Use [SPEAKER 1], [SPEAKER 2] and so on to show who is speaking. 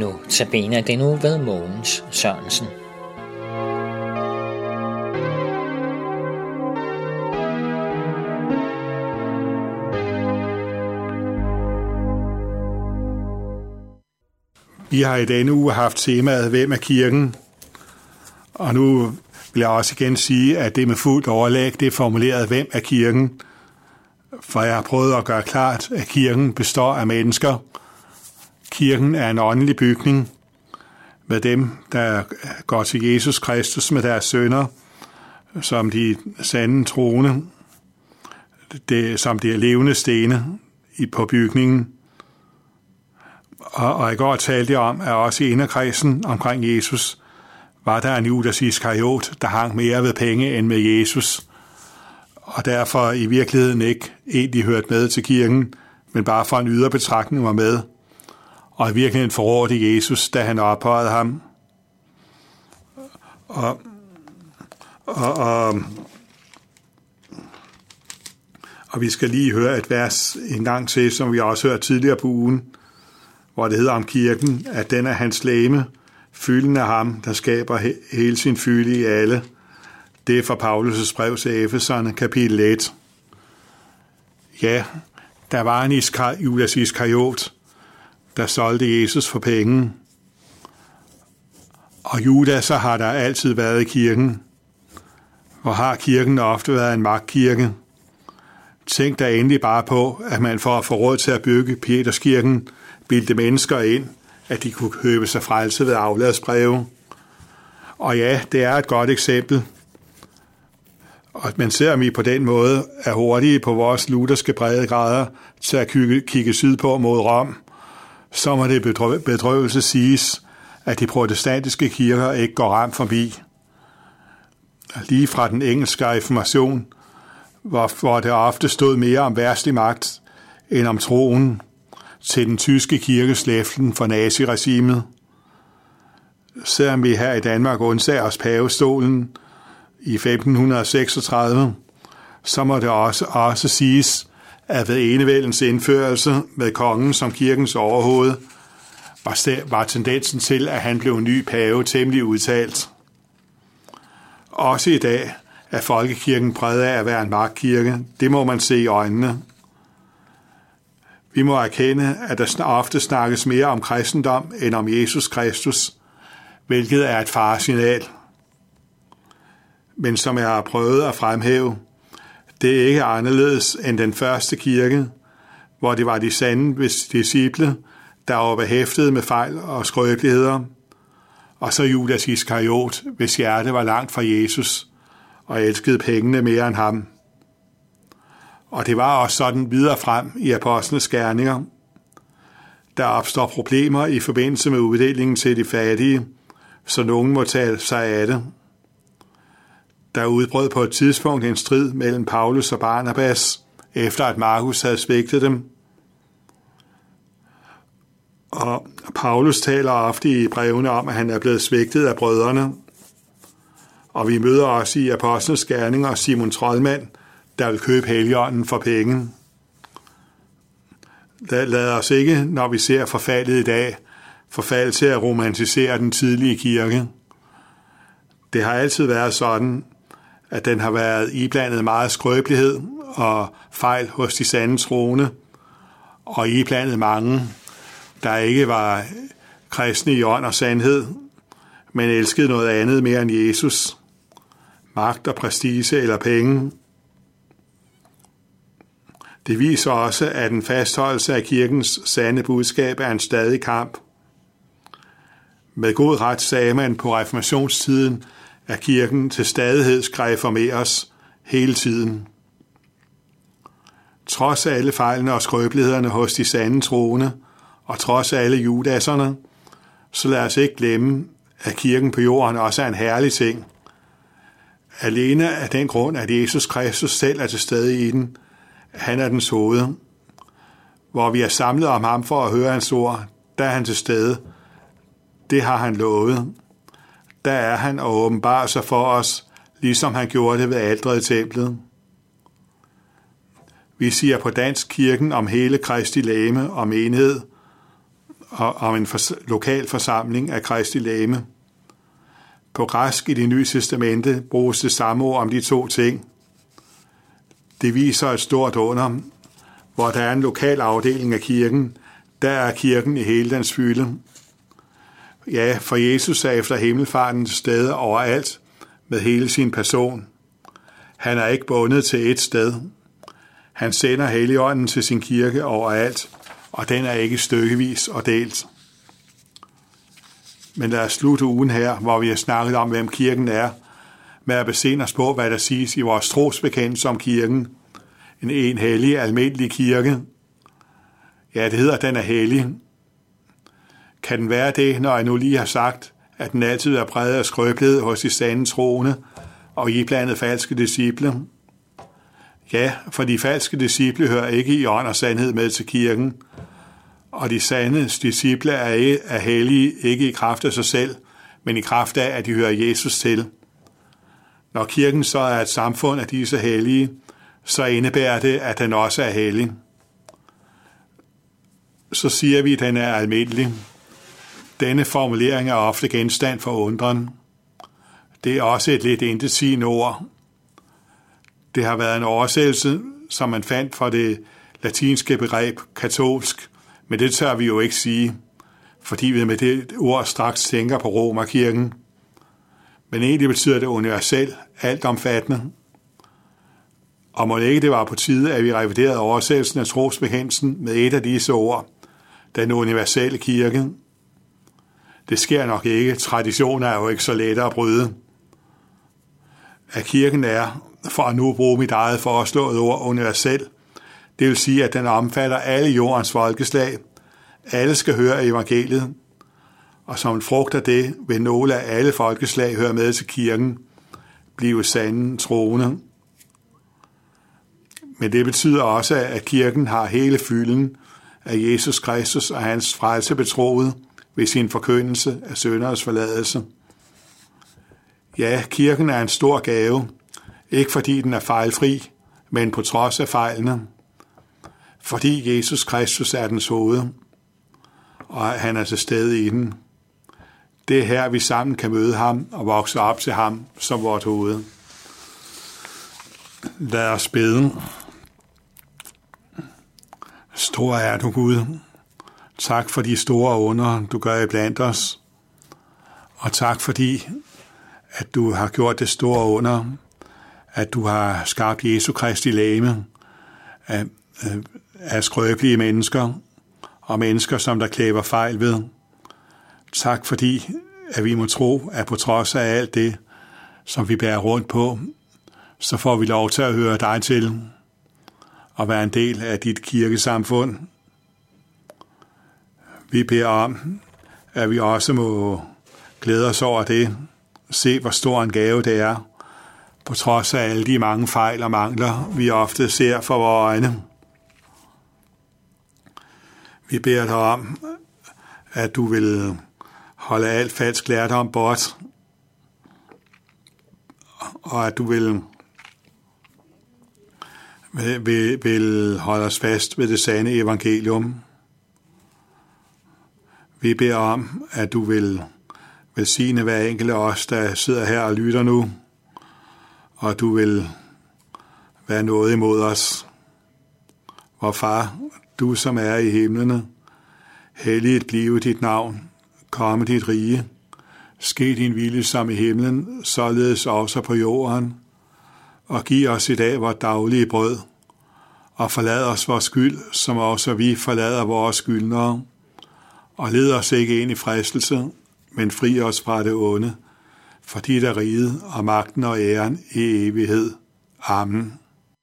[SPEAKER 1] Nu tabiner den nu ved Mogens Sørensen.
[SPEAKER 2] Vi har i denne uge haft temaet Hvem er kirken? Og nu vil jeg også igen sige, at det med fuldt overlæg, det er formuleret Hvem er kirken? For jeg har prøvet at gøre klart, at kirken består af mennesker. Kirken er en åndelig bygning med dem, der går til Jesus Kristus med deres sønner, som de sande troende, det, som de er levende stene på bygningen. Og, og i går talte jeg om, at også i inderkredsen omkring Jesus, var der en Judas Iskariot, der hang mere ved penge end med Jesus, og derfor i virkeligheden ikke egentlig hørt med til kirken, men bare for en ydre betragtning var med, og i virkeligheden forrådte Jesus, da han ophøjede ham. Og, og, og, og vi skal lige høre et vers en gang til, som vi også hørte tidligere på ugen, hvor det hedder om kirken, at den er hans læme, fylden af ham, der skaber hele sin fylde i alle. Det er fra Paulus' brev til Efeserne, kapitel 1. Ja, der var en Iskar, Judas Iskariot, der solgte Jesus for penge. Og Judas så har der altid været i kirken. Og har kirken ofte været en magtkirke. Tænk da endelig bare på, at man for at få råd til at bygge Peterskirken, bildte mennesker ind, at de kunne købe sig frelse ved afladsbreve. Og ja, det er et godt eksempel. Og man ser, om vi på den måde er hurtige på vores lutherske grader til at kigge sydpå mod Rom, så må det bedrøvelse siges, at de protestantiske kirker ikke går ramt forbi. Lige fra den engelske reformation, hvor, hvor det ofte stod mere om værstlig magt end om troen, til den tyske kirkeslæften for naziregimet. Selvom vi her i Danmark undsager os pavestolen i 1536, så må det også, også siges, at ved enevældens indførelse med kongen som kirkens overhoved, var, tendensen til, at han blev ny pave temmelig udtalt. Også i dag er folkekirken præget af at være en magtkirke. Det må man se i øjnene. Vi må erkende, at der ofte snakkes mere om kristendom end om Jesus Kristus, hvilket er et faresignal. Men som jeg har prøvet at fremhæve, det er ikke anderledes end den første kirke, hvor det var de sande disciple, der var behæftet med fejl og skrøbeligheder, og så Judas Iskariot, hvis hjerte var langt fra Jesus og elskede pengene mere end ham. Og det var også sådan videre frem i apostlenes gerninger. Der opstår problemer i forbindelse med uddelingen til de fattige, så nogen må tage sig af det. Der udbrød på et tidspunkt en strid mellem Paulus og Barnabas, efter at Markus havde svigtet dem. Og Paulus taler ofte i brevene om, at han er blevet svigtet af brødrene. Og vi møder også i Apostlenes Gerninger Simon Troldmand, der vil købe heligånden for penge. Lad os ikke, når vi ser forfaldet i dag, forfald til at romantisere den tidlige kirke. Det har altid været sådan, at den har været iblandet meget skrøbelighed og fejl hos de sande troende, og iblandet mange, der ikke var kristne i ånd og sandhed, men elskede noget andet mere end Jesus. Magt og prestige eller penge. Det viser også, at en fastholdelse af kirkens sande budskab er en stadig kamp. Med god ret sagde man på reformationstiden, at kirken til stadighed skal reformeres hele tiden. Trods alle fejlene og skrøbelighederne hos de sande troende, og trods alle judasserne, så lad os ikke glemme, at kirken på jorden også er en herlig ting. Alene af den grund, at Jesus Kristus selv er til stede i den, han er den hoved. Hvor vi er samlet om ham for at høre hans ord, der er han til stede. Det har han lovet. Der er han og åbenbarer sig for os, ligesom han gjorde det ved aldret i templet. Vi siger på dansk kirken om hele Kristi læme og menighed, om en lokal forsamling af Kristi læme. På græsk i det nye testamente bruges det samme ord om de to ting. Det viser et stort under, hvor der er en lokal afdeling af kirken, der er kirken i hele dens fylde. Ja, for Jesus er efter himmelfarten sted overalt med hele sin person. Han er ikke bundet til et sted. Han sender Helligånden til sin kirke overalt, og den er ikke stykkevis og delt. Men lad os slutte ugen her, hvor vi har snakket om, hvem kirken er, med at besinde os på, hvad der siges i vores trosbekendelse om kirken. En en hellig, almindelig kirke. Ja, det hedder, at den er hellig. Kan den være det, når jeg nu lige har sagt, at den altid er præget af skrøbelighed hos de sande troende og i blandet falske disciple? Ja, for de falske disciple hører ikke i ånd og sandhed med til kirken, og de sande disciple er, er hellige ikke i kraft af sig selv, men i kraft af, at de hører Jesus til. Når kirken så er et samfund af disse hellige, så indebærer det, at den også er hellig. Så siger vi, at den er almindelig. Denne formulering er ofte genstand for undren. Det er også et lidt intetsigende ord. Det har været en oversættelse, som man fandt fra det latinske begreb katolsk, men det tør vi jo ikke sige, fordi vi med det ord straks tænker på Romerkirken. Men egentlig betyder det universel, altomfattende. Og må ikke det var på tide, at vi reviderede oversættelsen af trosbekendelsen med et af disse ord, den universelle kirke. Det sker nok ikke. Traditioner er jo ikke så lette at bryde. At kirken er, for at nu bruge mit eget foreslået ord, universel, det vil sige, at den omfatter alle jordens folkeslag. Alle skal høre evangeliet, og som en frugt af det vil nogle af alle folkeslag høre med til kirken, blive sande troende. Men det betyder også, at kirken har hele fylden af Jesus Kristus og hans frelse betroet ved sin forkyndelse af sønderes forladelse. Ja, kirken er en stor gave, ikke fordi den er fejlfri, men på trods af fejlene. Fordi Jesus Kristus er dens hoved, og han er til stede i den. Det er her, vi sammen kan møde ham og vokse op til ham som vort hoved. Lad os bede. Stor er du, Gud. Tak for de store under, du gør i blandt os. Og tak fordi, at du har gjort det store under, at du har skabt Jesu Kristi læme af, af skrøbelige mennesker og mennesker, som der klæber fejl ved. Tak fordi, at vi må tro, at på trods af alt det, som vi bærer rundt på, så får vi lov til at høre dig til og være en del af dit kirkesamfund. Vi beder om, at vi også må glæde os over det, se hvor stor en gave det er, på trods af alle de mange fejl og mangler, vi ofte ser for vores øjne. Vi beder dig om, at du vil holde alt falsk lærdom bort, og at du vil, vil, vil holde os fast ved det sande evangelium. Vi beder om, at du vil velsigne hver enkelt af os, der sidder her og lytter nu, og du vil være noget imod os. Vor far, du som er i himlene, helliget blive dit navn, komme dit rige, ske din vilje som i himlen, således også på jorden, og giv os i dag vores daglige brød, og forlad os vores skyld, som også vi forlader vores skyldnere, og led os ikke ind i fristelse, men fri os fra det onde, for dit er riget og magten og æren i evighed. Amen.